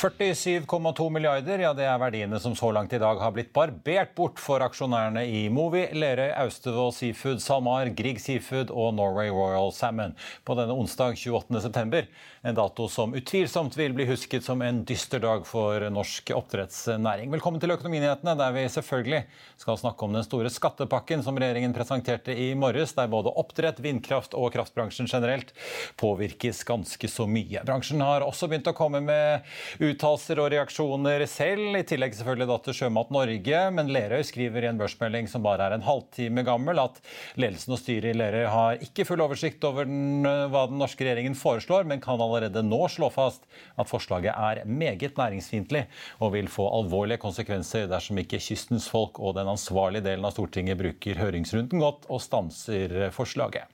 47,2 milliarder, ja det er verdiene som så langt i dag har blitt barbert bort for aksjonærene i Movi, Lerøy, Austevoll Seafood, SalMar, Grieg Seafood og Norway Royal Salmon på denne onsdag 28.9. En dato som utvilsomt vil bli husket som en dyster dag for norsk oppdrettsnæring. Velkommen til Økonominyhetene, der vi selvfølgelig skal snakke om den store skattepakken som regjeringen presenterte i morges, der både oppdrett, vindkraft og kraftbransjen generelt påvirkes ganske så mye. Bransjen har også begynt å komme med uttalelser og reaksjoner selv, i tillegg selvfølgelig da til Sjømat Norge. Men Lerøy skriver i en børsmelding som bare er en halvtime gammel, at ledelsen og styret i Lerøy har ikke full oversikt over den, hva den norske regjeringen foreslår, men kan allerede nå slå fast at forslaget er meget næringsfiendtlig og vil få alvorlige konsekvenser dersom ikke kystens folk og den ansvarlige delen av Stortinget bruker høringsrunden godt og stanser forslaget.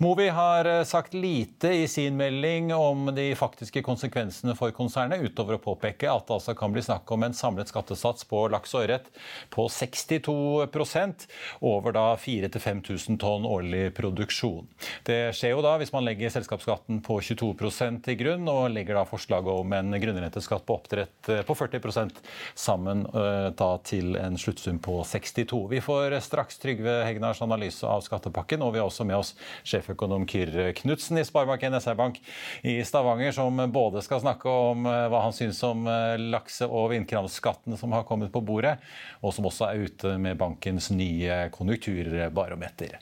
Movi har sagt lite i sin melding om de faktiske konsekvensene for konsernet, utover å påpeke at det altså kan bli snakk om en samlet skattesats på laks og ørret på 62% over da 4000-5000 tonn årlig produksjon. Det skjer jo da hvis man legger selskapsskatten på 22% til grunn, og legger da forslaget om en grunnrenteskatt på oppdrett på 40% sammen da til en sluttsum på 62. Vi får straks Trygve Hegnars analyse av skattepakken, og vi har også med oss sjeføkonom Kyrre Knutsen i Sparebank1 SR-Bank i Stavanger, som både skal snakke om hva han syns om lakse- og vindkraftskattene som har kommet på bordet, og som også er ute med bankens nye konjunkturbarometer.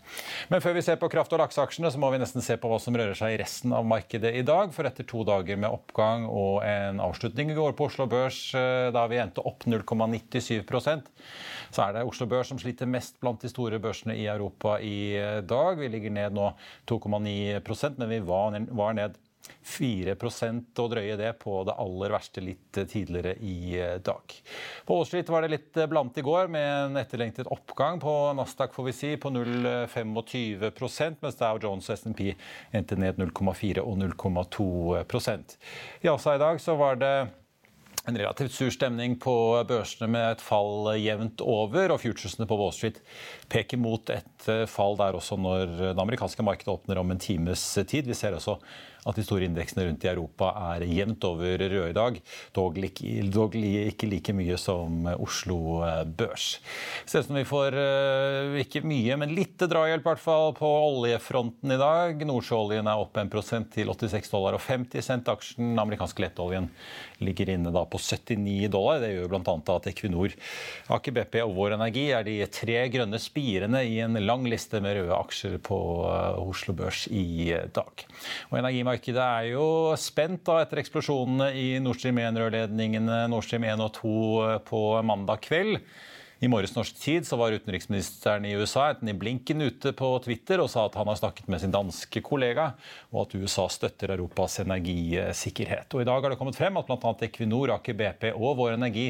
Men før vi ser på kraft- og lakseaksjene, så må vi nesten se på hva som rører seg i resten av markedet i dag. For etter to dager med oppgang og en avslutning i går på Oslo Børs, da vi endte opp 0,97% så er det Oslo Børs som sliter mest blant de store børsene i Europa i dag. Vi ligger ned nå 2,9% men vi var ned 4% og drøye det på det aller verste litt tidligere i dag. På Street var det litt blant i går, med en etterlengtet oppgang på Nasdaq får vi si, på 0,25% mens Dow Jones og S&P endte ned 0,4 og 0,2% I Asa i dag så var det en relativt sur stemning på børsene med et fall jevnt over, og futuresene på Wall Street peker mot et fall der også når det amerikanske markedet åpner om en times tid. Vi ser også at de store indeksene rundt i Europa er jevnt over røde i dag, dog, dog ikke like mye som Oslo Børs. Ser ut som vi får ikke mye, men litt drahjelp hvert fall på oljefronten i dag. Nordsjøoljen er opp 1 til 86 dollar og 50 cent. Aksjen, den amerikanske lettoljen, ligger inne da på 79 dollar. Det gjør bl.a. at Equinor, Aker BP og Vår Energi er de tre grønne spirene i en lang liste med røde aksjer på Oslo Børs i dag. Og Energimarkedet er jo spent da etter eksplosjonene i Nord Stream 1-rørledningene Nord Stream 1 og 2 på mandag kveld. I morges norsk tid så var utenriksministeren i USA, Anthony Blinken, ute på Twitter og sa at han har snakket med sin danske kollega, og at USA støtter Europas energisikkerhet. Og I dag har det kommet frem at bl.a. Equinor, Aker BP og Vår Energi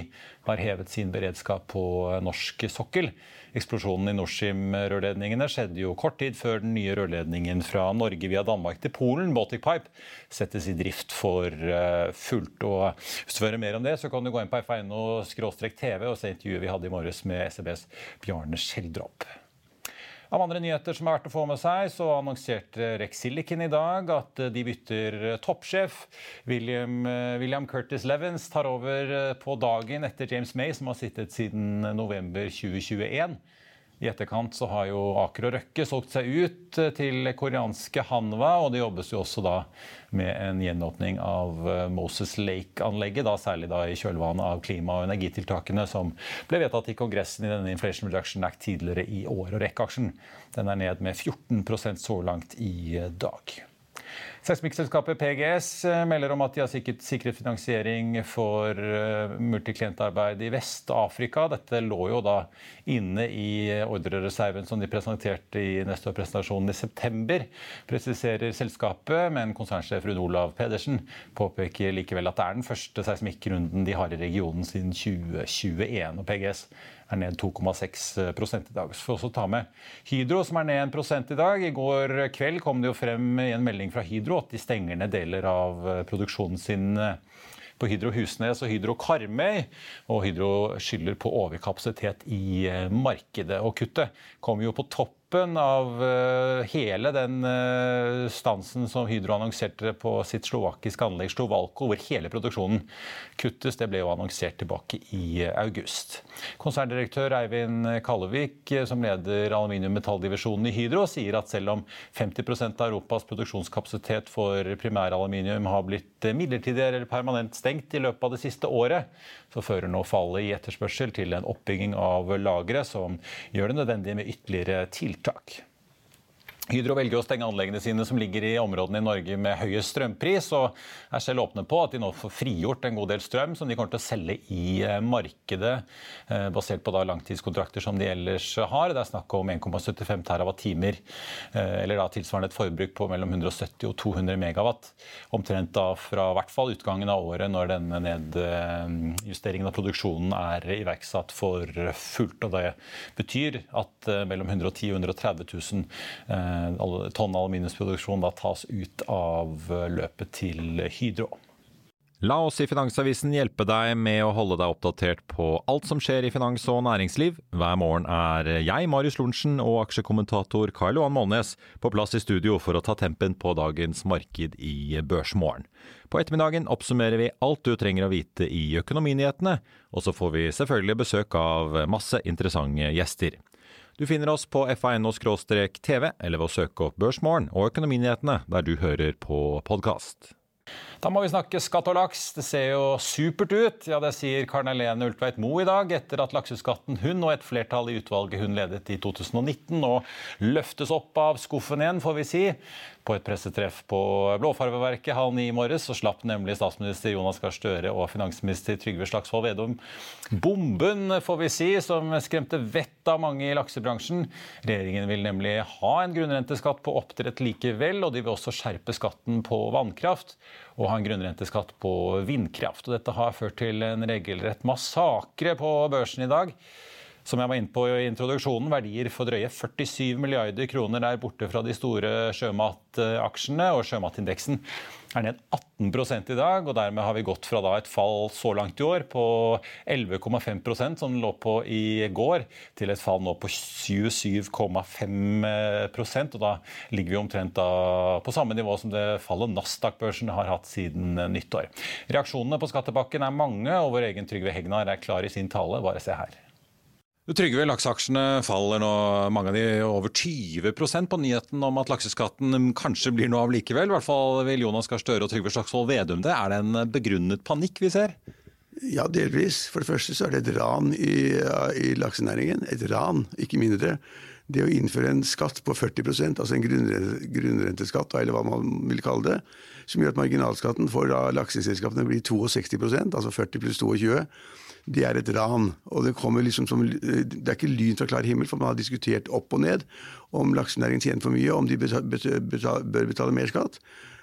har hevet sin beredskap på norsk sokkel. Eksplosjonen i Nord Stream-rørledningene skjedde jo kort tid før den nye rørledningen fra Norge via Danmark til Polen, Baltic Pipe, settes i drift for fullt. Og hvis du vil høre mer om det, så kan du gå inn på f1.no-tv og se intervjuet vi hadde i morges med SEBs Bjarne Schjelderup. Av andre nyheter som er verdt å få med seg, så annonserte Rex Silicon i dag at de bytter toppsjef. William, William Curtis Levens tar over på dagen etter James May, som har sittet siden november 2021. I etterkant så har jo Aker og Røkke solgt seg ut eh, til koreanske Hanwa, og det jobbes jo også da med en gjenåpning av eh, Moses Lake-anlegget, da særlig da i kjølvannet av klima- og energitiltakene som ble vedtatt i Kongressen i denne Inflation Reduction Act tidligere i år. Og Rekk-aksjen den er ned med 14% så langt i dag. Seismikkselskapet PGS eh, melder om at de har sikret, sikret finansiering for uh, multiklientarbeid i Vest-Afrika. Dette lå jo da inne i ordrereserven som de presenterte i neste år-presentasjonen i september, presiserer selskapet, men konsernsjef Rune Olav Pedersen påpeker likevel at det er den første seismikkrunden de har i regionen siden 2021. og PGS er ned 2,6% i dag. Så får vi også ta med Hydro, som er ned 1 i dag. I går kveld kom det jo frem i en melding fra Hydro at de stenger ned deler av eh, produksjonen sin eh, på Hydro Husnes og Hydro Karmøy. Og Hydro skylder på overkapasitet i eh, markedet. Og kuttet kommer jo på topp toppen av uh, hele den uh, stansen som Hydro annonserte på sitt slovakiske anlegg Slovalko, hvor hele produksjonen kuttes. Det ble jo annonsert tilbake i uh, august. Konserndirektør Eivind Kallevik, som leder aluminium-metalldivisjonen i Hydro, sier at selv om 50% av Europas produksjonskapasitet for primæraluminium har blitt midlertidig eller permanent stengt i løpet av det siste året, så fører nå fallet i etterspørsel til en oppbygging av lagre som gjør det nødvendig med ytterligere tiltak tiltak. Hydro velger å stenge anleggene sine som ligger i områdene i Norge med høyest strømpris, og er selv åpne på at de nå får frigjort en god del strøm som de kommer til å selge i eh, markedet, eh, basert på langtidskontrakter som de ellers har. Det er snakk om 1,75 TWh, eh, eller tilsvarende et forbruk på mellom 170 og 200 megawatt. Omtrent da fra hvert fall utgangen av året, når denne nedjusteringen av produksjonen er iverksatt for fullt. Og det betyr at mellom 110 og 130 000 Eh, tonn aluminiumsproduksjon da tas ut av eh, løpet til Hydro. La oss i Finansavisen hjelpe deg med å holde deg oppdatert på alt som skjer i finans og næringsliv. Hver morgen er jeg, Marius Lorentzen, og aksjekommentator Karl Johan Målnes på plass i studio for å ta tempen på dagens marked i Børsmorgen. På ettermiddagen oppsummerer vi alt du trenger å vite i økonominyhetene, og så får vi selvfølgelig besøk av masse interessante gjester. Du finner oss på fa.no-tv, eller ved å søke opp Børsmorgen og Økonominyhetene der du hører på podkast. Da må vi snakke skatt og laks. Det ser jo supert ut. Ja, Det sier Karen Helene Ultveit Moe i dag, etter at lakseskatten hun og et flertall i utvalget hun ledet i 2019 nå løftes opp av skuffen igjen, får vi si. På et pressetreff på Blåfarveverket halv ni i morges så slapp nemlig statsminister Jonas Gahr Støre og finansminister Trygve Slagsvold Vedum bomben, får vi si, som skremte vettet av mange i laksebransjen. Regjeringen vil nemlig ha en grunnrenteskatt på oppdrett likevel, og de vil også skjerpe skatten på vannkraft og ha en grunnrenteskatt på vindkraft. Og dette har ført til en regelrett massakre på børsen i dag. Som jeg var inne på i introduksjonen, verdier for drøye 47 milliarder kroner er borte fra de store sjømataksjene, og sjømatindeksen er ned 18 i dag. og Dermed har vi gått fra et fall så langt i år på 11,5% som den lå på i går, til et fall nå på 27,5% og Da ligger vi omtrent på samme nivå som det fallet Nasdaq-børsen har hatt siden nyttår. Reaksjonene på skattepakken er mange, og vår egen Trygve Hegnar er klar i sin tale. Bare se her. Trygve, lakseaksjene faller nå, mange av de over 20 på nyheten om at lakseskatten kanskje blir noe av likevel. I hvert fall vil Jonas Gahr Støre og Trygve Slagsvold Vedum det. Er det en begrunnet panikk vi ser? Ja, delvis. For det første så er det et ran i, i laksenæringen. Et ran, ikke mindre. Det å innføre en skatt på 40% altså en grunnrenteskatt, eller hva man vil kalle det, som gjør at marginalskatten for lakseselskapene blir 62% altså 40 pluss 22 det er et ran. Og det kommer liksom som Det er ikke lyn fra klar himmel, for man har diskutert opp og ned om laksenæringen tjener for mye, om de bør betale mer skatt.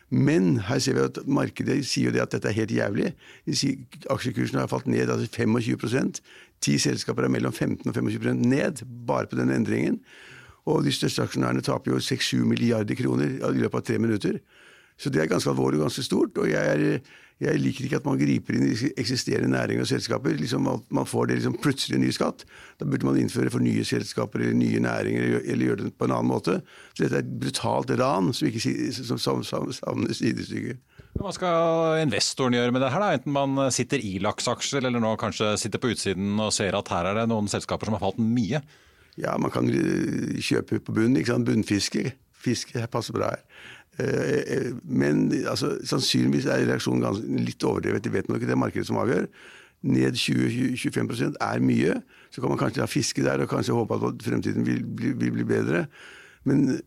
Men her ser vi at markedet sier jo det at dette er helt jævlig. De sier Aksjekursen har falt ned altså 25 Ti selskaper er mellom 15 og 25% ned bare på den endringen. Og de største aksjonærene taper jo 6-7 milliarder kroner i løpet av tre minutter. Så det er ganske alvorlig og ganske stort. Og jeg er, Jeg liker ikke at man griper inn i eksisterende næringer og selskaper. Liksom at man får det liksom plutselig en ny skatt. Da burde man innføre for nye selskaper eller nye næringer, eller gjøre det på en annen måte. Så dette er et brutalt ran som ikke som, som, som, savner sidestykke. Hva skal investoren gjøre med det her, da? Enten man sitter i laksaksjer, eller nå kanskje sitter på utsiden og ser at her er det noen selskaper som har falt mye? Ja, man kan kjøpe på bunnen. ikke sant? Bunnfiske. Fiske passer bra her. Eh, eh, men altså, sannsynligvis er reaksjonen litt overdrevet. Det vet man ikke, det markedet som avgjør. Ned 20-25% er mye. Så kan man kanskje ha fiske der og kanskje håpe at fremtiden vil vil, vil bli bedre. Men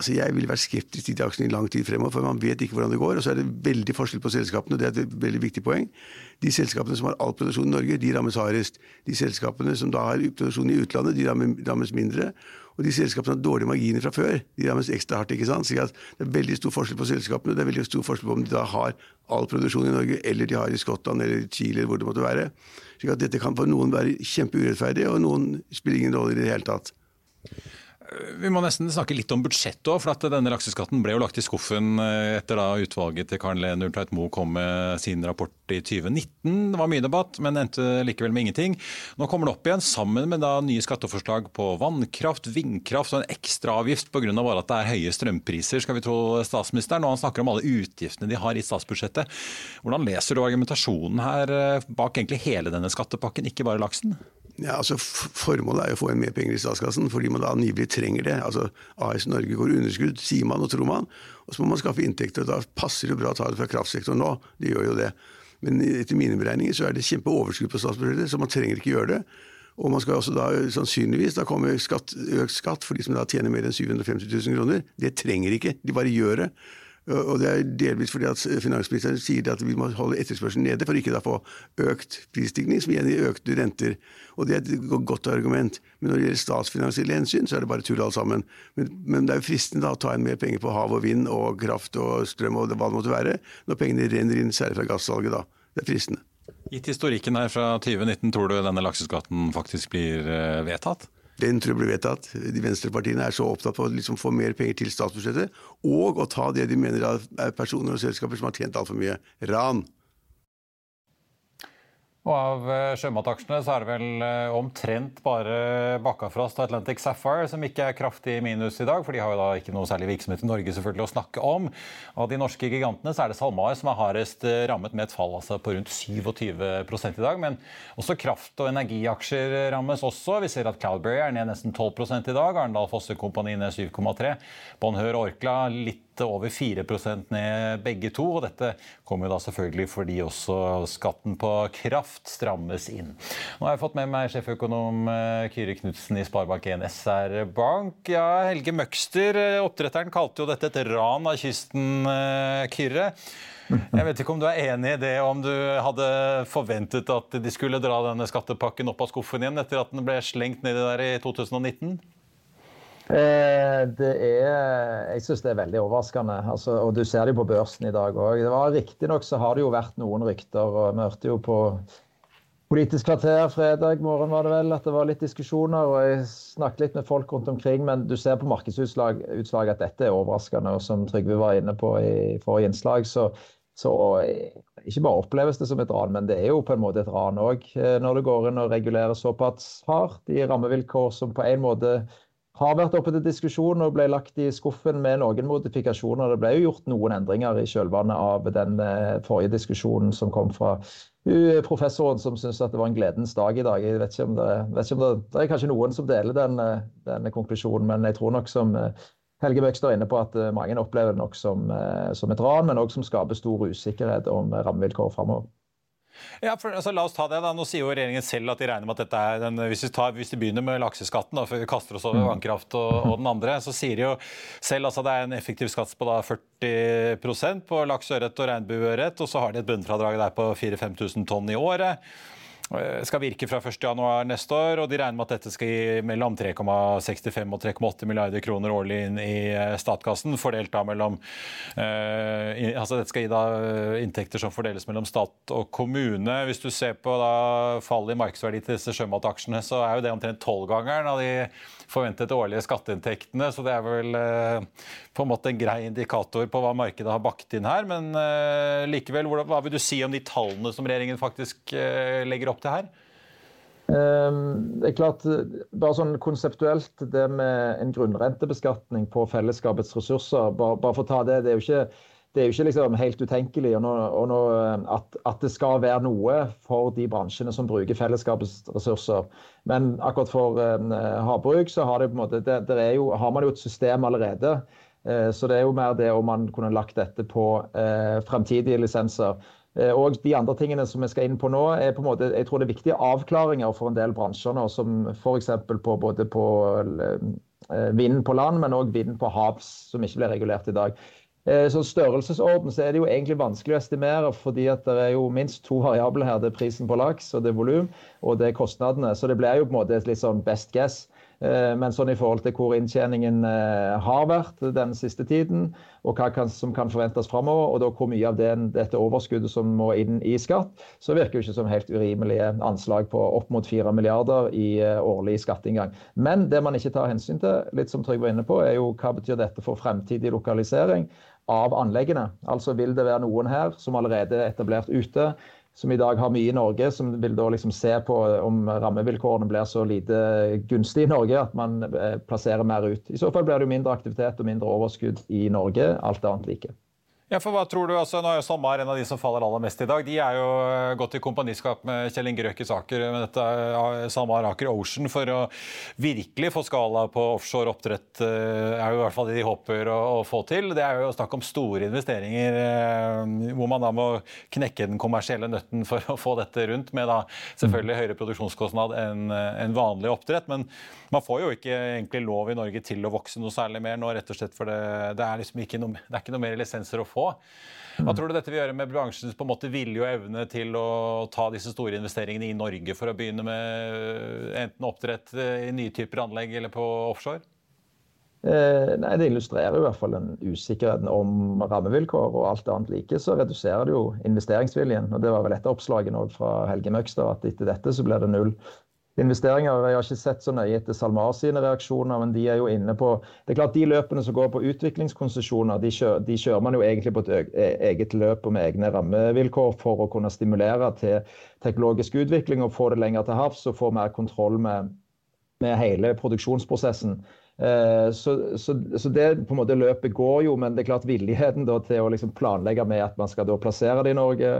altså jeg vil være skeptisk til de aksjene i lang tid fremover, for man vet ikke hvordan det går. Og så er det veldig forskjell på selskapene, og det er et veldig viktig poeng. De selskapene som har all produksjon i Norge, de rammes hardest. De selskapene som da har produksjon i utlandet, de rammes mindre. Og de selskapene som har dårlige marginer fra før, de rammes ekstra hardt. ikke sant? Så det er veldig stor forskjell på selskapene. Det er veldig stor forskjell på om de da har all produksjon i Norge, eller de har i Skottland eller Chile, eller hvor det måtte være. Så dette kan for noen være kjempeurettferdig, og noen spiller ingen rolle i det hele tatt. Vi må nesten snakke litt om budsjettet òg, for at denne lakseskatten ble jo lagt i skuffen eh, etter da utvalget til Karen Lehn Ultveit Moe kom med sin rapport i 2019. Det var mye debatt, men endte likevel med ingenting. Nå kommer det opp igjen sammen med da nye skatteforslag på vannkraft, vindkraft og en ekstraavgift pga. at det er høye strømpriser, skal vi tro statsministeren. Og han snakker om alle utgiftene de har i statsbudsjettet. Hvordan leser du argumentasjonen her eh, bak egentlig hele denne skattepakken, ikke bare laksen? Ja, altså Formålet er jo å få inn mer penger i statskassen, fordi man da angivelig trenger det. Altså AS Norge går underskudd, sier man og tror man. Og så må man skaffe inntekter, og da passer det bra å ta det fra kraftsektoren nå. Det gjør jo det. Men etter mine beregninger så er det kjempeoverskudd på statsbudsjettet, så man trenger ikke gjøre det. Og man skal også da sannsynligvis da kommer skatt, økt skatt for de som da tjener mer enn 750 000 kroner. Det trenger ikke, de bare gjør det. Og det er delvis fordi at finansministeren sier at vi må holde etterspørselen nede for ikke å få økt prisstigning, som igjen gir økte renter. Og det er et godt argument. Men når det gjelder statsfinansielle hensyn, så er det bare tull alt sammen. Men, men, det er jo fristende da å ta inn mer penger på hav og vind og kraft og strøm og hva det måtte være, når pengene renner inn særlig fra gassalget da. Det er fristende. Gitt historikken her fra 2019, tror du denne lakseskatten faktisk blir eh, vedtatt? Den tror jeg blir vedtatt. De venstrepartiene er så opptatt av å liksom få mer penger til statsbudsjettet, og å ta det de mener er personer og selskaper som har tjent altfor mye. Ran. Og Av eh, sjømataksjene så er det vel eh, omtrent bare Bakkafrost og Atlantic Sapphire som ikke er kraftig i minus i dag, for de har jo da ikke noe særlig virksomhet i Norge selvfølgelig å snakke om. Av de norske gigantene så er det SalMar som er hardest eh, rammet med et fall altså på rundt 27 i dag. Men også kraft- og energiaksjer rammes også. Vi ser at Calberry er ned nesten 12 i dag. Arendal Fosse Kompani ned 7,3. Bonheur Orkla litt over 4% ned begge to. og Dette kommer da selvfølgelig fordi også skatten på kraft strammes inn. Nå har jeg fått med meg sjeføkonom Kyrre Kyri Knutsen i Sparebank1 SR Bank. Ja, Helge Møgster, eh, oppdretteren, kalte jo dette et ran av kysten, eh, Kyrre. Jeg vet ikke om du er enig i det, om du hadde forventet at de skulle dra denne skattepakken opp av skuffen igjen etter at den ble slengt nedi der i 2019? Eh, det er, jeg syns det er veldig overraskende. Altså, og Du ser det jo på børsen i dag òg. Riktignok så har det jo vært noen rykter. og Vi hørte jo på Politisk kvarter fredag morgen var det vel, at det var litt diskusjoner. og Jeg snakket litt med folk rundt omkring, men du ser på markedsutslaget at dette er overraskende. og Som Trygve var inne på i forrige innslag, så, så ikke bare oppleves det som et ran, men det er jo på en måte et ran òg. Eh, når du går inn og regulerer såpass hardt i rammevilkår som på en måte har vært oppe til diskusjon og ble lagt i skuffen med noen modifikasjoner. Det ble jo gjort noen endringer i kjølvannet av den eh, forrige diskusjonen som kom fra professoren som syntes at det var en gledens dag i dag. Jeg vet ikke om det, ikke om det, det er kanskje noen som deler den, eh, denne konklusjonen, men jeg tror nok som eh, Helge Bøkstad er inne på at mange opplever det nok som, som et ran, men òg som skaper stor usikkerhet om rammevilkår framover. Ja, for, altså, la oss ta det da. Nå sier jo regjeringen selv at de regner med at dette er den, hvis, vi tar, hvis de begynner med lakseskatten, da, før vi kaster oss over mm. vannkraft og, og, den andre, så sier de jo selv altså det er en effektiv skatt på da 40% på laks, ørret og regnbueørret, og så har de et bunnfradrag der på 4000-5000 tonn i året. Eh, skal virke fra 1.1 neste år, og de regner med at dette skal gi mellom 3,65 og 3,8 milliarder kroner årlig inn i statkassen, statskassen, fordelt da mellom eh, altså Dette skal gi da eh, inntekter som fordeles mellom stat og kommune. Hvis du ser på da fallet i markedsverdi til disse sjømataksjene, så er jo det omtrent tolvgangeren av de forventede årlige skatteinntektene. Så det er vel eh, på en måte en grei indikator på hva markedet har bakt inn her. Men eh, likevel, hva vil du si om de tallene som regjeringen faktisk legger opp opp til her? Ehm, det er klart, bare sånn Konseptuelt, det med en grunnrentebeskatning på fellesskapets ressurser, bare, bare for å ta det, det er jo ikke, det er jo ikke liksom helt utenkelig og nå, og nå, at, at, det skal være noe for de bransjene som bruker fellesskapets ressurser. Men akkurat for eh, havbruk så har, det måte, det, er jo, har man jo et system allerede. Eh, så det er jo mer det om man kunne lagt dette på eh, fremtidige lisenser. Eh, og de andre tingene som vi skal inn på nå, er på en måte, jeg tror det er viktige avklaringer for en del bransjer nå, som f.eks. på både på eh, vind på land, men òg vind på havs, som ikke blir regulert i dag. Eh, så størrelsesorden så er det jo egentlig vanskelig å estimere, fordi at det er jo minst to variabler her. Det er prisen på laks, og det er volum, og det er kostnadene. Så det blir jo på en måte et litt sånn best guess. Eh, men sånn i forhold til hvor inntjeningen eh, har vært den siste tiden, og hva som kan forventes framover, og da hvor mye av den, dette overskuddet som må inn i skatt, så virker det ikke som helt urimelige anslag på opp mot 4 milliarder i årlig skatteinngang. Men det man ikke tar hensyn til, litt som Trygve var inne på, er jo hva betyr dette for fremtidig lokalisering av anleggene. Altså vil det være noen her som allerede er etablert ute, som i dag har mye i Norge, som vil da liksom se på om rammevilkårene blir så lite gunstig i Norge at man eh, plasserer mer ut. I så fall blir det mindre aktivitet og mindre overskudd i Norge, alt annet like. Ja, for hva tror du, altså, Nå er jo SalMar en av de som faller aller mest i dag. De er jo eh, gått i kompaniskap med Kjell Inge Røkkes Aker med dette eh, SalMar Aker Ocean for å virkelig få skala på offshore oppdrett. Eh, er jo i hvert fall det de håper å, å få til. Det er jo snakk om store investeringer hvor man da må knekke den kommersielle nøtten for å få dette rundt, med da selvfølgelig høyere produksjonskostnad enn en vanlig oppdrett. Men man får jo ikke egentlig lov i Norge til å vokse noe særlig mer nå, rett og slett for det, det er liksom ikke noe, det er ikke noe mer lisenser å få. Hva tror du dette vil gjøre med bransjens på en måte vilje og evne til å ta disse store investeringene i Norge for å begynne med enten oppdrett i nye typer anlegg eller på offshore? Eh, nei, Det illustrerer i hvert fall den usikkerheten om rammevilkår og alt annet like. Så reduserer det jo investeringsviljen. og Det var vel et av oppslagene fra Helge Møgstad at etter dette så blir det null investeringer. Jeg har ikke sett så nøye etter SalMar sine reaksjoner, men de er jo inne på Det er klart De løpene som går på utviklingskonsesjoner, de, kjører, de kjører man jo egentlig på et e, eget løp og med egne rammevilkår for å kunne stimulere til teknologisk utvikling og få det lenger til havs og få mer kontroll med, med hele produksjonsprosessen. Eh, så, så, så, det på en måte løpet går jo, men det er klart villigheten da, til å liksom planlegge med at man skal da plassere det i Norge,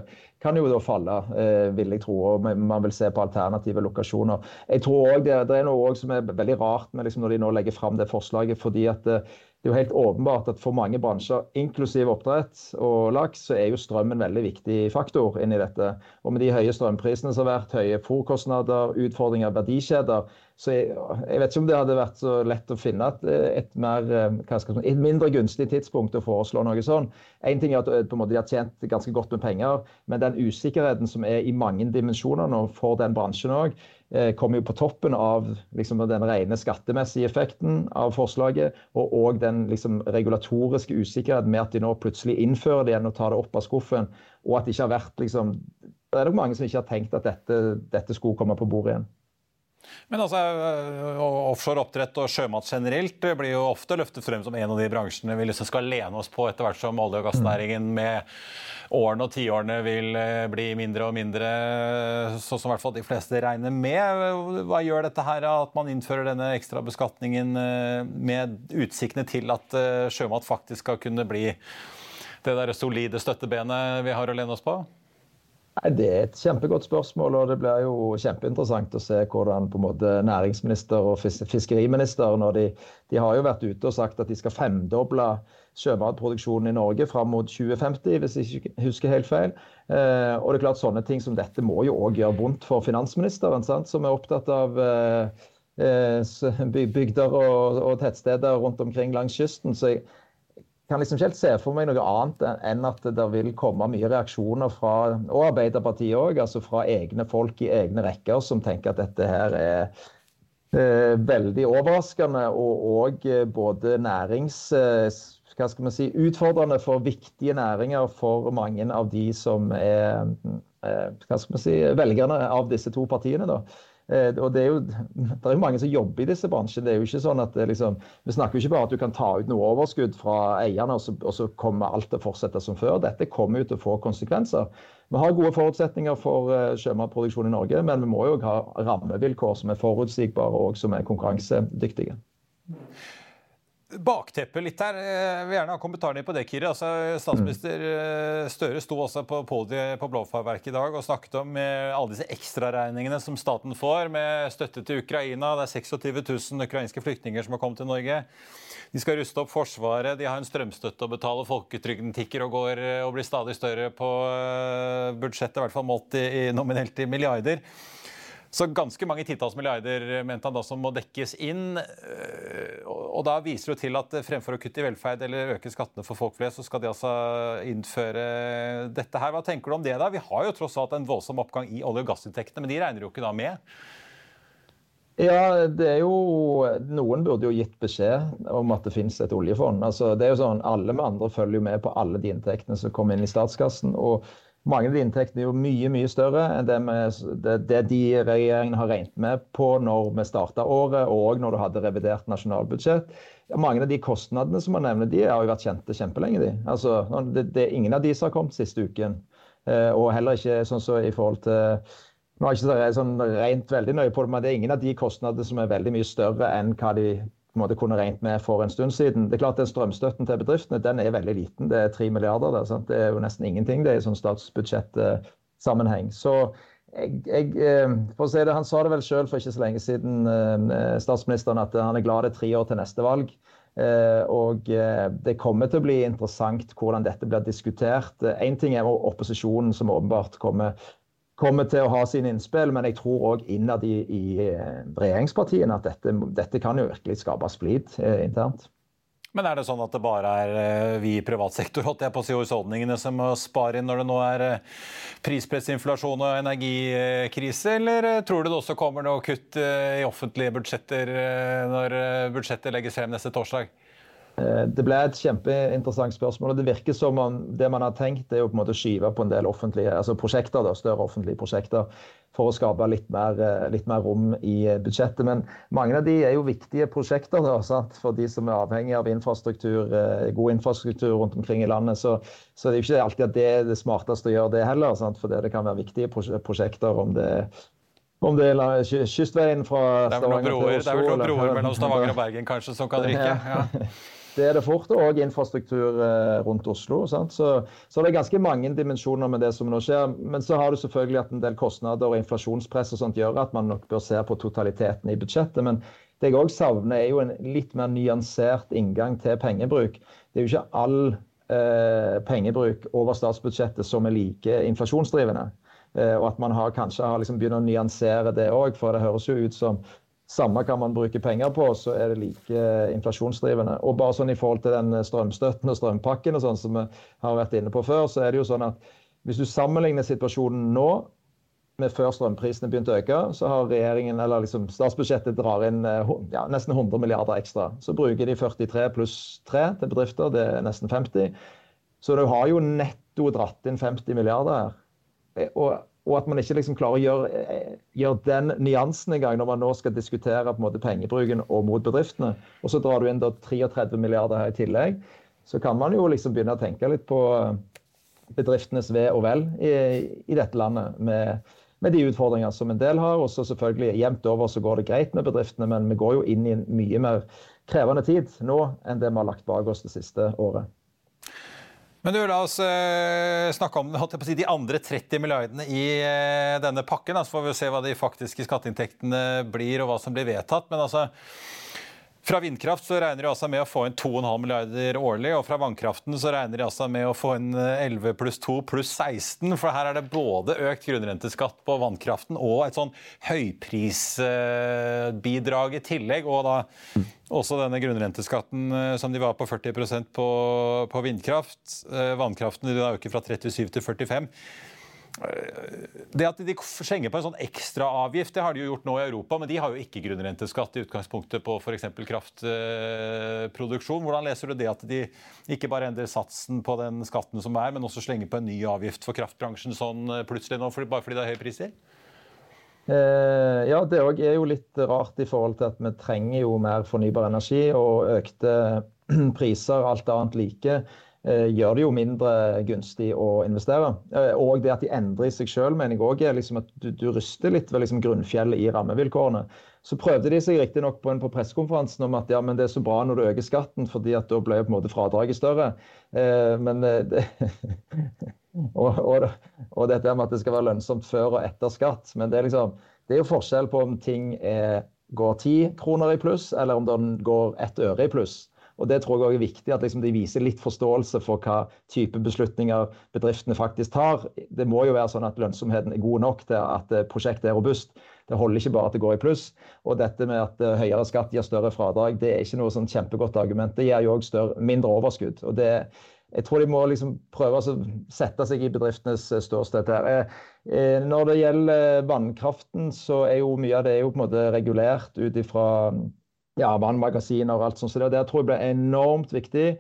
kan jo da falle, eh, vil jeg tro. og Man vil se på alternative lokasjoner. Jeg tror også det, det er noe som er veldig rart med liksom, når de nå legger fram det forslaget. fordi at det, eh, det er jo helt åpenbart at for mange bransjer, inklusiv oppdrett og laks, så er jo strøm en veldig viktig faktor inni dette. Og med de høye strømprisene som har vært, høye fòrkostnader, utfordringer verdikjeder, så jeg, jeg, vet ikke om det hadde vært så lett å finne et, et, mer, si, et mindre gunstig tidspunkt å foreslå noe sånn. Én ting er at måte, de har tjent ganske godt med penger, men den usikkerheten som er i mange dimensjoner nå for den bransjen òg, eh, kommer jo på toppen av liksom, den rene skattemessige effekten av forslaget, og òg den liksom, regulatoriske usikkerheten med at de nå plutselig innfører det igjen og tar det opp av skuffen, og at det ikke har vært liksom, Det er nok mange som ikke har tenkt at dette, dette skulle komme på bordet igjen. Men altså, øh, offshore oppdrett og sjømat generelt blir jo ofte løftet frem som en av de bransjene vi liksom skal lene oss på etter hvert som olje- og gassnæringen med årene og tiårene vil øh, bli mindre og mindre, sånn som i hvert fall de fleste regner med. Hva gjør dette her at man innfører denne ekstra beskatningen øh, med utsiktene til at sjømat faktisk skal kunne bli det der solide støttebenet vi har å lene oss på? Nei, Det er et kjempegodt spørsmål, og det blir jo kjempeinteressant å se hvordan på en måte næringsminister og fiskeriminister når de, de har jo vært ute og sagt at de skal femdoble sjømatproduksjonen i Norge fram mot 2050, hvis jeg ikke husker helt feil. Eh, og det er klart Sånne ting som dette må jo òg gjøre vondt for finansministeren, sant? som er opptatt av eh, eh bygder og, og, tettsteder rundt omkring langs kysten. Så jeg, kan liksom ikke helt se for meg noe annet enn at det vil komme mye reaksjoner fra og Arbeiderpartiet òg, altså fra egne folk i egne rekker som tenker at dette her er eh, veldig overraskende og, og eh, både nærings eh, hva skal man si, utfordrende for viktige næringer for mange av de som er eh, hva skal man si, velgerne av disse to partiene. da. Eh, og det er, jo, det er mange som jobber i disse bransjene. det er jo ikke sånn at liksom, Vi snakker jo ikke bare at du kan ta ut noe overskudd fra eierne, og så, og så kommer alt til å fortsette som før. Dette kommer jo til å få konsekvenser. Vi har gode forutsetninger for uh, sjømatproduksjon i Norge, men vi må jo ha rammevilkår som er forutsigbare og som er konkurransedyktige. Bakteppet litt her. Jeg vil gjerne ha kommentarene på det, Kiri. Altså, statsminister eh, Støre sto også på podiet på Blåfarverket i dag og snakket om eh, alle disse ekstraregningene som staten får med støtte til Ukraina. Det er 26 000 ukrainske flyktninger som har kommet til Norge. De skal ruste opp Forsvaret, de har en strømstøtte å betale, folketrygden tikker og går eh, og blir stadig større på budsjettet, i hvert fall målt i, nominelt i milliarder. Så ganske mange titalls milliarder mente han da som må dekkes inn. Eh, og da viser du til at fremfor å kutte i velferd eller øke skattene for folk flest, så skal de altså innføre dette her. Hva tenker du om det da? Vi har jo tross alt en voldsom oppgang i olje- og gassinntektene, men de regner jo ikke da med? Ja, det er jo Noen burde jo gitt beskjed om at det finnes et oljefond. Altså, det er jo sånn, Alle med andre følger jo med på alle de inntektene som kommer inn i statskassen. og mange av de inntektene er jo mye mye større enn det, med, det, det de regjeringen har regnet med på når vi starta året, og når du hadde revidert nasjonalbudsjett. Mange av de kostnadene som man nevner, de har jo vært kjente kjempelenge. de. Altså, det, det, ingen av de som har kommet siste uken. Eh, og heller ikke sånn så i forhold til nå har jeg ikke sånn rent veldig nøye på det, men det er ingen av de kostnadene som er veldig mye større enn hva de måte kunne regnet med for en stund siden. Det er klart den Strømstøtten til bedriftene den er veldig liten. Det er tre milliarder. Der, sant? Det er jo nesten ingenting det er i sånn statsbudsjettsammenheng. Så jeg, jeg, eh, for å si det, Han sa det vel selv for ikke så lenge siden, eh, statsministeren, at han er glad det er tre år til neste valg. Eh, og Det kommer til å bli interessant hvordan dette blir diskutert. Én ting er opposisjonen, som åpenbart kommer kommer til å ha sine innspill, men jeg tror òg innad i, i, eh, regjeringspartiene at dette, dette, kan jo virkelig skape splid eh, internt. Men er det sånn at det bare er eh, vi i privat sektor holdt jeg på å si, som må spare inn når det nå er prispressinflasjon og energikrise, eller tror du det også kommer noe kutt i offentlige budsjetter når budsjettet legges frem neste torsdag? Eh, det ble et kjempeinteressant spørsmål. og Det virker som om det man har tenkt, er å på en måte skyve på en del offentlige, altså prosjekter, da, større offentlige prosjekter for å skape litt mer, eh, litt mer, rom i budsjettet. Men mange av de er jo viktige prosjekter da, for de som er avhengig av infrastruktur, eh, god infrastruktur rundt omkring i landet. Så, så det er jo ikke alltid at det er det smarteste å gjøre det heller. Sant? For det kan være viktige prosjekter om det om det er kystveien fra Stavanger til Oslo. Det er vel noen broer mellom Stavanger og Bergen kanskje som kan ryke? Ja. Det er det fort, og infrastruktur eh, rundt Oslo. Så, så, det er ganske mange dimensjoner med det som nå skjer. Men så har du selvfølgelig at en del kostnader og inflasjonspress og sånt gjør at man nok bør se på totaliteten i budsjettet. Men det jeg òg savner, er jo en litt mer nyansert inngang til pengebruk. Det er jo ikke all eh, pengebruk over statsbudsjettet som er like inflasjonsdrivende. Eh, og at man har, kanskje har liksom begynt å nyansere det òg, for det høres jo ut som samme hva man bruker penger på, så er det like inflasjonsdrivende. Og bare sånn i forhold til den strømstøtten og strømpakken og sånn som vi har vært inne på før, så er det jo sånn at hvis du sammenligner situasjonen nå med før strømprisene begynte å øke, så har regjeringen, eller liksom statsbudsjettet drar inn eh, ja, nesten 100 milliarder ekstra. Så bruker de 43 pluss 3 til bedrifter, det er nesten 50. Så du har jo netto dratt inn 50 milliarder her. Eh, og og at man ikke liksom klarer å gjøre, eh, gjøre den nyansen engang når man nå skal diskutere på en måte pengebruken og mot bedriftene. Og så drar du inn da 33 milliarder her i tillegg. Så kan man jo liksom begynne å tenke litt på eh, bedriftenes ve og vel i, i dette landet. med, med de utfordringer som en del har. Og så selvfølgelig jevnt over så går det greit med bedriftene, men vi går jo inn i en mye mer krevende tid nå enn det vi har lagt bak oss det siste året. Men du, La oss uh, snakke om si, de andre 30 milliardene i uh, denne pakken. Så får vi se hva de faktiske skatteinntektene blir, og hva som blir vedtatt. Men altså, Fra vindkraft så regner de altså med å få inn 2,5 milliarder årlig, og fra vannkraften så regner de altså med å få inn 11 pluss 2 pluss 16. For her er det både økt grunnrenteskatt på vannkraften og et sånn høyprisbidrag i tillegg. Og da også denne grunnrenteskatten som de var på 40% på, på vindkraft. Vannkraften de da øker fra 37 til 45. Det at de slenger på en sånn ekstraavgift, det har de jo gjort nå i Europa, men de har jo ikke grunnrenteskatt i utgangspunktet på f.eks. kraftproduksjon. Hvordan leser du det at de ikke bare endrer satsen på den skatten som er, men også slenger på en ny avgift for kraftbransjen sånn plutselig nå, bare fordi det er høye priser? Eh, ja, det er jo litt rart i forhold til at vi trenger jo mer fornybar energi og økte priser, alt annet like Eh, gjør det jo mindre gunstig å investere. Eh, og det at de endrer i seg sjøl, mener jeg òg er liksom at du, du, ryster litt ved liksom grunnfjellet i rammevilkårene. Så prøvde de seg riktignok på, på pressekonferansen om at ja, men det er så bra når du øker skatten, fordi at da ble på en måte fradraget større. Eh, men eh, det, og, og, og, dette med at det skal være lønnsomt før og etter skatt. Men det er, liksom, det er jo forskjell på om ting er, går ti kroner i pluss, eller om den går ett øre i pluss. Og Det tror jeg også er viktig at liksom de viser litt forståelse for hva type beslutninger bedriftene faktisk tar. Det må jo være sånn at lønnsomheten er god nok til at eh, prosjektet er robust. Det holder ikke bare at det går i pluss. Og dette med at eh, høyere skatt gir større fradrag, det er ikke noe sånn kjempegodt argument. Det gir jo òg mindre overskudd. og det jeg tror de må liksom prøve å sette seg i bedriftenes eh, ståsted her. Når det gjelder vannkraften, så er jo mye av det jo regulert ut ifra ja, vannmagasiner og alt sånt. Så det, det tror jeg blir enormt viktig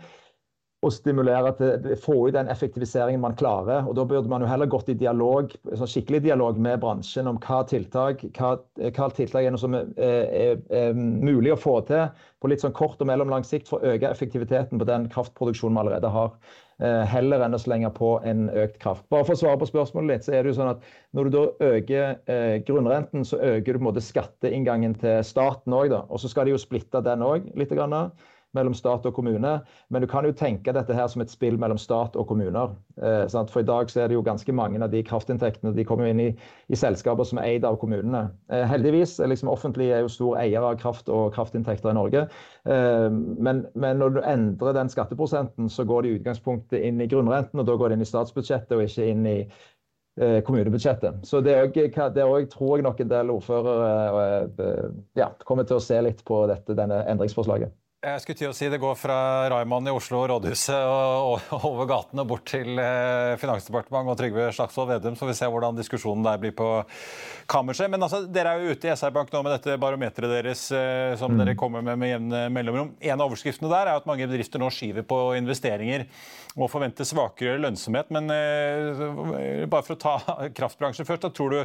å stimulere til få ut den effektiviseringen man klarer. og Da burde man jo heller gått i dialog, sånn skikkelig dialog med bransjen om hva tiltak hva, hva tiltak er noe som er, er, er, mulig å få til på litt sånn kort og mellomlang sikt for å øke effektiviteten på den kraftproduksjonen vi allerede har. Eh, heller enn å slenge på en økt kraft. Bare for å svare på spørsmålet litt, så er det jo sånn at Når du da øker eh, grunnrenten, så øker du på en måte skatteinngangen til staten òg. Og så skal de jo splitte den òg litt. Grann mellom stat og kommune. Men du kan jo tenke dette her som et spill mellom stat og kommuner. Eh, for i dag så er det jo ganske mange av de kraftinntektene de kommer inn i, i selskaper som er eid av kommunene. Eh, heldigvis liksom offentlig er jo stor eier av kraft og kraftinntekter i Norge. Eh, men, men, når du endrer den skatteprosenten, så går det i utgangspunktet inn i grunnrenten, og da går det inn i statsbudsjettet og ikke inn i eh, kommunebudsjettet. Så det, også, tror jeg nok en del ordførere eh, ja, kommer til å se litt på dette, denne endringsforslaget. Jeg skulle til å si Det går fra Raymond i Oslo og rådhuset og, og over gatene bort til eh, Finansdepartementet og Trygve Slagsvold Vedum, så vi ser hvordan diskusjonen der blir på kammerset. Men altså, dere er jo ute i SR Bank nå med dette barometeret deres eh, som mm. dere kommer med med jevne mellomrom. En av overskriftene der er at mange bedrifter nå skyver på investeringer og forventer svakere lønnsomhet. Men eh, bare for å ta kraftbransjen først, da tror du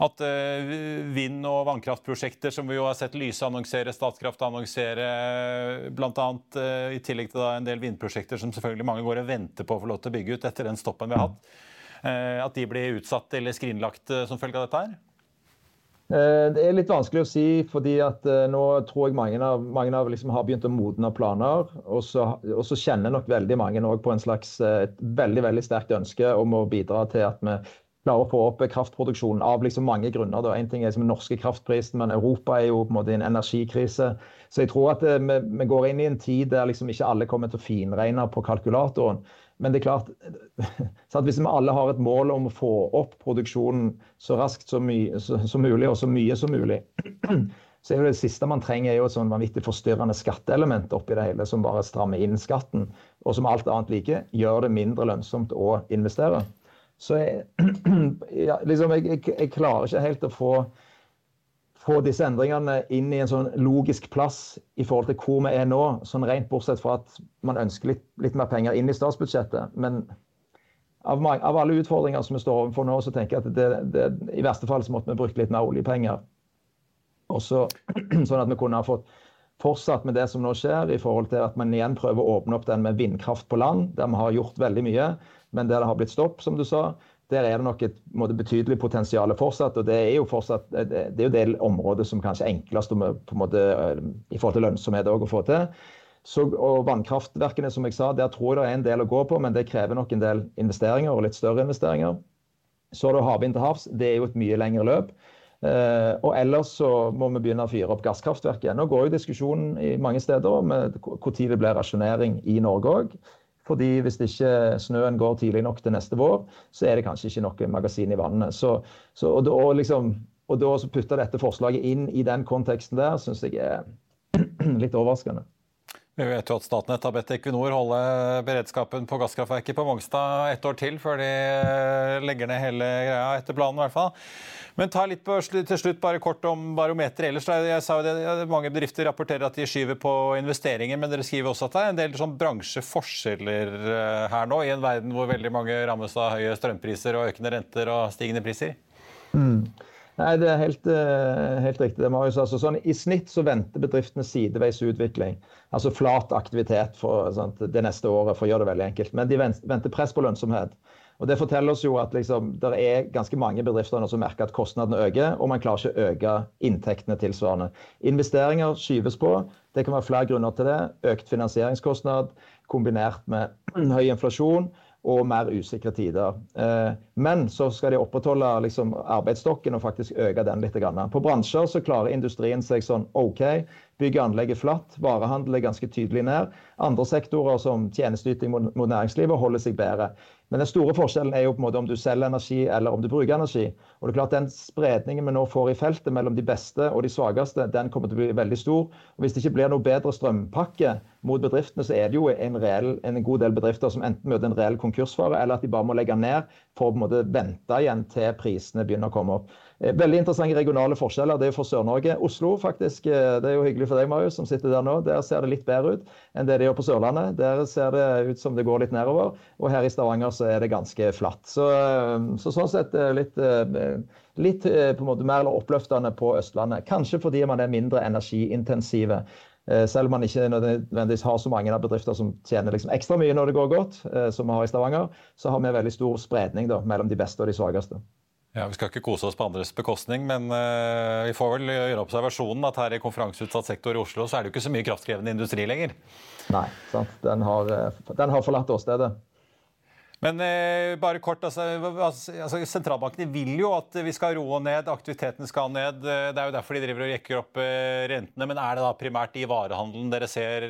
at eh, vind- og vannkraftprosjekter som vi jo har sett Lyse annonsere, Statkraft annonsere, bl.a. annet i tillegg til en del vindprosjekter som selvfølgelig mange går og venter på å få lov til å bygge ut etter den stoppen vi har hatt, eh, at de blir utsatt eller skrinlagt som følge av dette her? Det er litt vanskelig å si, fordi at nå tror jeg mange av, mange av liksom har begynt å modne planer. Og så, og så kjenner nok veldig mange på en slags et veldig veldig sterkt ønske om å bidra til at vi klare å få opp kraftproduksjonen av liksom mange grunner. En ting er den norske kraftprisen, men Europa er jo på en måte i en energikrise. Så jeg tror at eh, vi, går inn i en tid der liksom ikke alle kommer til å finregne på kalkulatoren. Men det er klart, hvis vi alle har et mål om å få opp produksjonen så raskt som, så mulig og så mye som mulig, så er jo det siste man trenger er jo et sånn vanvittig forstyrrende skatteelement oppi det hele, som bare strammer inn skatten, og som alt annet like gjør det mindre lønnsomt å investere. Så jeg, ja, liksom, jeg, jeg, jeg, klarer ikke helt å få, få, disse endringene inn i en sånn logisk plass i forhold til hvor vi er nå. sånn Rent bortsett fra at man ønsker litt, litt mer penger inn i statsbudsjettet. Men av, av, alle utfordringer som vi står overfor nå, så tenker jeg at det, det, i verste fall så måtte vi brukt litt mer oljepenger. Også, sånn at vi kunne ha fått fortsatt med det som nå skjer, i forhold til at man igjen prøver å åpne opp den med vindkraft på land, der vi har gjort veldig mye men der det har blitt stopp, som du sa, der er det nok et måte, betydelig potensial fortsatt. og Det er jo fortsatt, det er jo det området som kanskje er enklest en måte, i forhold til lønnsomhet å få til. Så, og Vannkraftverkene som jeg sa, der tror jeg det er en del å gå på, men det krever nok en del investeringer og litt større investeringer. Så har du havvind til havs. Det er jo et mye lengre løp. Eh, og ellers så må vi begynne å fyre opp gasskraftverket. Nå går jo diskusjonen i mange steder om når det blir rasjonering i Norge òg. Fordi hvis ikke snøen går tidlig nok til neste vår, så er det kanskje ikke noe magasin i vannet. Så, så, og, og, liksom, og da putte dette forslaget inn i den konteksten der, syns jeg er litt overraskende. Vi vet jo at Statnett har bedt Equinor holde beredskapen på gasskraftverket på Mongstad et år til, før de eh, legger ned hele greia, etter planen i hvert fall. Men ta litt på, til slutt bare kort om barometer ellers. Jeg sa jo det, Mange bedrifter rapporterer at de skyver på investeringer, men dere skriver også at det er en del sånn bransjeforskjeller eh, her nå, i en verden hvor veldig mange rammes av høye strømpriser og økende renter og stigende priser? Mm. Nei, Det er helt, eh, helt riktig. det Marius. Altså, sånn, I snitt så venter bedriftene sideveis utvikling. Altså flat aktivitet for, sant, det neste året, for å gjøre det veldig enkelt. Men de venter press på lønnsomhet. Og Det forteller oss jo at liksom, det er ganske mange bedrifter som merker at kostnadene øker, og man klarer ikke å øke inntektene tilsvarende. Investeringer skyves på. Det kan være flere grunner til det. Økt finansieringskostnad kombinert med høy inflasjon og mer usikre tider. Eh, men så skal de opprettholde liksom, arbeidsstokken og faktisk øke den litt. På bransjer så klarer industrien seg sånn OK. Bygg og anlegg er flatt, varehandel er ganske tydelig ned. Andre sektorer som tjenesteyting mot næringslivet holder seg bedre. Men den store forskjellen er jo på en måte om du selger energi eller om du bruker energi. Og det er klart Den spredningen vi nå får i feltet mellom de beste og de svakeste, den kommer til å bli veldig stor. Og Hvis det ikke blir noe bedre strømpakke mot bedriftene, så er det jo en, reell, en god del bedrifter som enten møter en reell konkursfare, eller at de bare må legge ned for å på en måte vente igjen til prisene begynner å komme opp. Eh, veldig interessante regionale forskjeller. Det er jo for Sør-Norge. Oslo, faktisk, eh, det er jo hyggelig for deg, Marius, som sitter der nå. Der ser det litt bedre ut enn det det gjør på Sørlandet. Der ser det ut som det går litt nedover. Og her i Stavanger så er det ganske flatt. Så, eh, så sånn sett litt, litt på en måte mer oppløftende på Østlandet. Kanskje fordi man er mindre energiintensive. Selv om man ikke nødvendigvis har så mange av bedrifter som tjener liksom ekstra mye når det går godt, som vi har i Stavanger, så har vi veldig stor spredning da, mellom de beste og de svakeste. Ja, Vi skal ikke kose oss på andres bekostning, men uh, vi får vel gjøre observasjonen at her i konferanseutsatt sektor i Oslo så er det jo ikke så mye kraftkrevende industri lenger. Nei, sant. Den har, eh, den har forlatt åstedet. Men eh, bare kort, altså, altså, Sentralbankene vil jo at vi skal roe ned, aktiviteten skal ned. Det er jo derfor de driver og jekker opp eh, rentene. Men er det da primært i varehandelen dere ser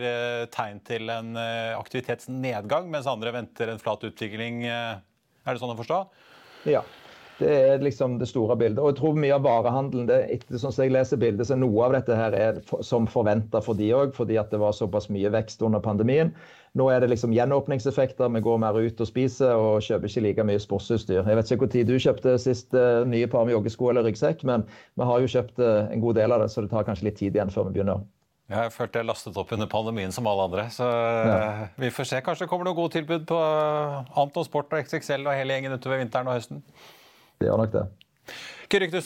tegn til en aktivitetsnedgang, mens andre venter en flat utvikling? Er det sånn å forstå? Ja. Det er liksom det store bildet. Og jeg tror mye av varehandelen det, etter sånn som jeg leser bildet, så Noe av dette her er for, som forventa for de òg, fordi at det var såpass mye vekst under pandemien. Nå er det liksom gjenåpningseffekter. Vi går mer ut og spiser og kjøper ikke like mye sportsutstyr. Jeg vet ikke tid du kjøpte sist uh, nye par med joggesko eller ryggsekk, men vi har jo kjøpt uh, en god del av det, så det tar kanskje litt tid igjen før vi begynner. Jeg følte jeg lastet opp under pandemien som alle andre. Så ja. Eh, vi får se. Kanskje det kommer noen gode tilbud på Anton Sport og XXL og hele gjengen utover vinteren og høsten. Det gjør nok det. Kyrre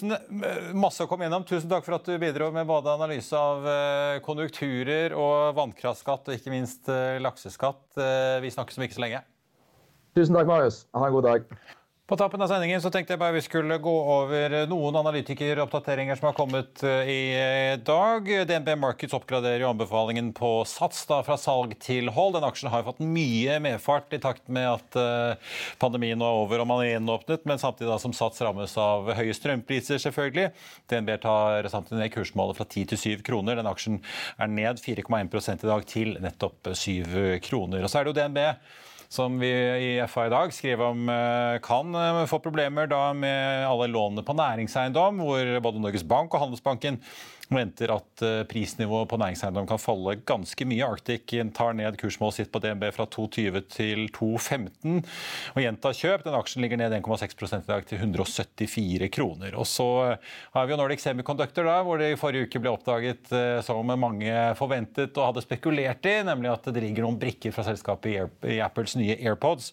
masse å komme gjennom. Tusen takk for at du bidro med både analyse av eh, konjunkturer og vannkraftskatt, og ikke minst eh, lakseskatt. Eh, vi snakkes om ikke så lenge. Tusen takk, Marius. Ha en god dag. På tappen av sendingen så tenkte jeg bare vi skulle gå over noen analytikeroppdateringer som har kommet eh, i eh, dag. DNB Markets oppgraderer jo anbefalingen på Sats da, fra salg til hold. Den aksjen har jo fått mye medfart i takt med at uh, pandemien nå er over og man er gjenåpnet, men samtidig da som Sats rammes av høye strømpriser, selvfølgelig. DNB tar samtidig ned kursmålet fra 10 til 7 kroner. Den aksjen er ned 4,1 i dag til nettopp 7 kroner. Og så er det jo DNB som vi i FA i dag skriver om eh, kan eh, få problemer da med alle lånene på næringseiendom, hvor både Norges Bank og Handelsbanken venter at eh, prisnivået på næringseiendom kan falle ganske mye. Arctic tar ned kursmålet sitt på DNB fra 2,20 til 2,15 og gjentar kjøp. Den aksjen ligger ned 1,6 i dag til 174 kroner. Og så har vi jo Nordic Semiconductor, da, hvor det i forrige uke ble oppdaget eh, som mange forventet og hadde spekulert i, nemlig at det ligger noen brikker fra selskapet i Apples nye AirPods.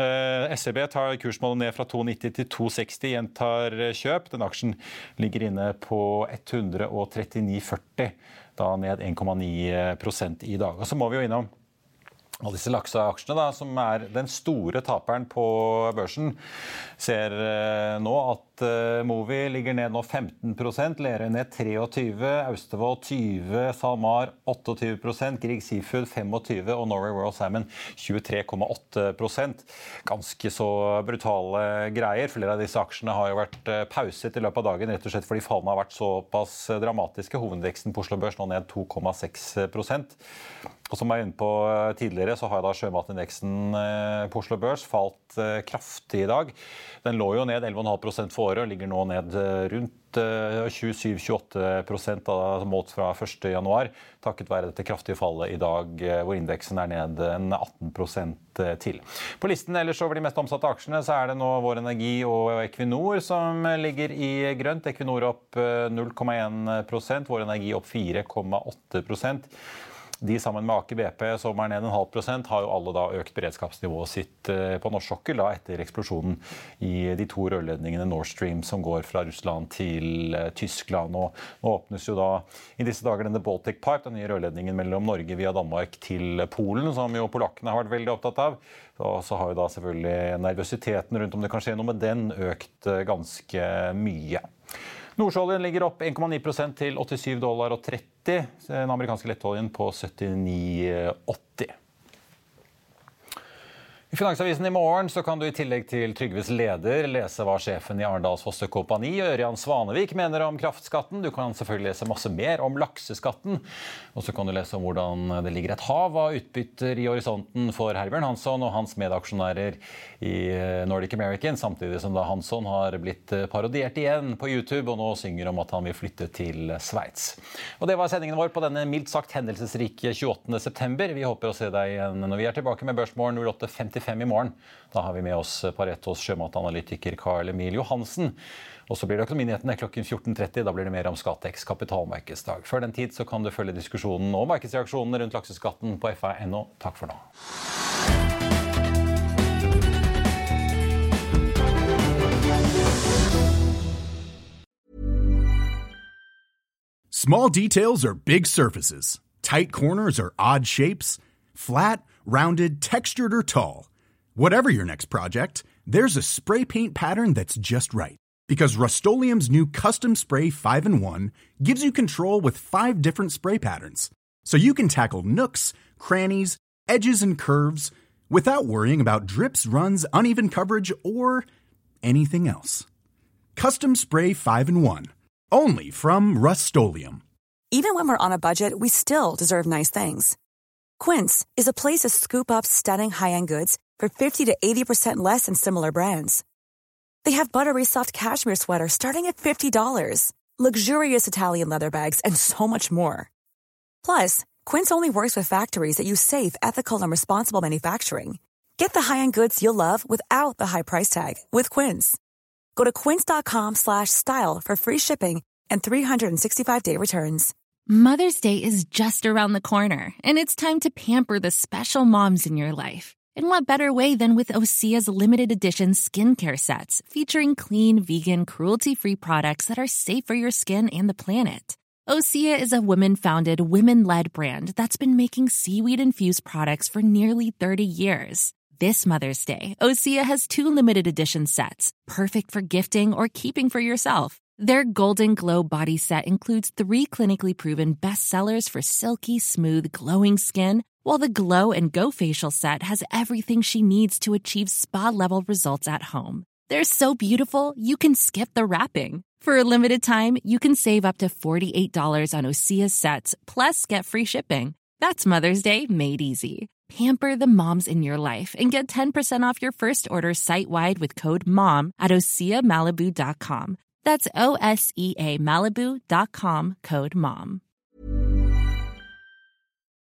Eh, SEB tar kursmålet ned fra 2,90 til 2,60, gjentar kjøp. Den aksjen ligger inne på 139,40, da ned 1,9 i dag. Og så må vi jo innom alle disse lakseaksjene, da, som er den store taperen på børsen, ser eh, nå at uh, Movi ligger ned nå 15% Lerøy ned 23 Austevoll 20 SalMar 28 Grieg Seafood 25 og Norway World Salmon 23,8% Ganske så brutale greier. Flere av disse aksjene har jo vært uh, pauset i løpet av dagen rett og slett fordi fallene har vært såpass dramatiske. Hovedveksten på Oslo Børs nå ned 2,6 og som jeg var inne på eh, tidligere, så har da sjømatindeksen eh, på Oslo Børs falt eh, kraftig i dag. Den lå jo ned 11,5 for året og ligger nå ned rundt 27-28 målt fra 1.1, takket være dette kraftige fallet i dag, hvor indeksen er ned en 18% til. På listen ellers over de mest omsatte aksjene så er det nå Vår Energi og Equinor som ligger i grønt. Equinor opp 0,1 Vår Energi opp 4,8 de sammen med Aker BP, som er ned en halv prosent, har jo alle da økt beredskapsnivået sitt eh, på norsk sokkel da, etter eksplosjonen i de to rørledningene Nord Stream som går fra Russland til eh, Tyskland. Og nå åpnes jo da i disse dager denne Baltic Pipe, den nye rørledningen mellom Norge via Danmark til Polen, som jo polakkene har vært veldig opptatt av. Og så har jo da selvfølgelig nervøsiteten rundt om det kan skje noe med den, økt eh, ganske mye. Nordsjøoljen ligger opp 1,9% til 87 dollar og 30. Den amerikanske lettoljen på 79,80. I Finansavisen i morgen så kan du i tillegg til Trygves leder lese hva sjefen i Arendals Fosse Kompani, Ørjan Svanevik, mener om kraftskatten. Du kan selvfølgelig lese masse mer om lakseskatten. Og så kan du lese om hvordan det ligger et hav av utbytter i horisonten for Herbjørn Hansson og hans medaksjonærer i Nordic American, samtidig som da Hansson har blitt parodiert igjen på YouTube og nå synger om at han vil flytte til Sveits. Og det var sendingen vår på denne mildt sagt hendelsesrike 28.9. Vi håper å se deg igjen når vi er tilbake med Børsmorgen 08.55 fem i morgen. Da har vi med oss Paretos sjømatanalytiker Carl Emil Johansen. Og så blir det Økonominyhetene klokken 14.30. Da blir det mer om Skatex kapitalmarkedsdag. Før den tid så kan du følge diskusjonen og markedsreaksjonene rundt lakseskatten på fa.no. Takk for nå. Small details are big surfaces. Tight corners are odd shapes. Flat, rounded, textured, or tall. Whatever your next project, there's a spray paint pattern that's just right. Because Rust new Custom Spray 5 and 1 gives you control with five different spray patterns. So you can tackle nooks, crannies, edges, and curves without worrying about drips, runs, uneven coverage, or anything else. Custom Spray 5 and 1. Only from Rust Even when we're on a budget, we still deserve nice things. Quince is a place to scoop up stunning high end goods for 50 to 80% less than similar brands. They have buttery soft cashmere sweaters starting at $50, luxurious Italian leather bags, and so much more. Plus, Quince only works with factories that use safe, ethical, and responsible manufacturing. Get the high-end goods you'll love without the high price tag with Quince. Go to quince.com/style for free shipping and 365-day returns. Mother's Day is just around the corner, and it's time to pamper the special moms in your life. And what better way than with Osea's limited edition skincare sets featuring clean, vegan, cruelty free products that are safe for your skin and the planet? Osea is a women founded, women led brand that's been making seaweed infused products for nearly 30 years. This Mother's Day, Osea has two limited edition sets, perfect for gifting or keeping for yourself. Their Golden Glow body set includes three clinically proven bestsellers for silky, smooth, glowing skin while the Glow and Go facial set has everything she needs to achieve spa level results at home. They're so beautiful, you can skip the wrapping. For a limited time, you can save up to $48 on Osea's sets, plus get free shipping. That's Mother's Day made easy. Pamper the moms in your life and get 10% off your first order site wide with code MOM at OseaMalibu.com. That's O S E A Malibu.com code MOM.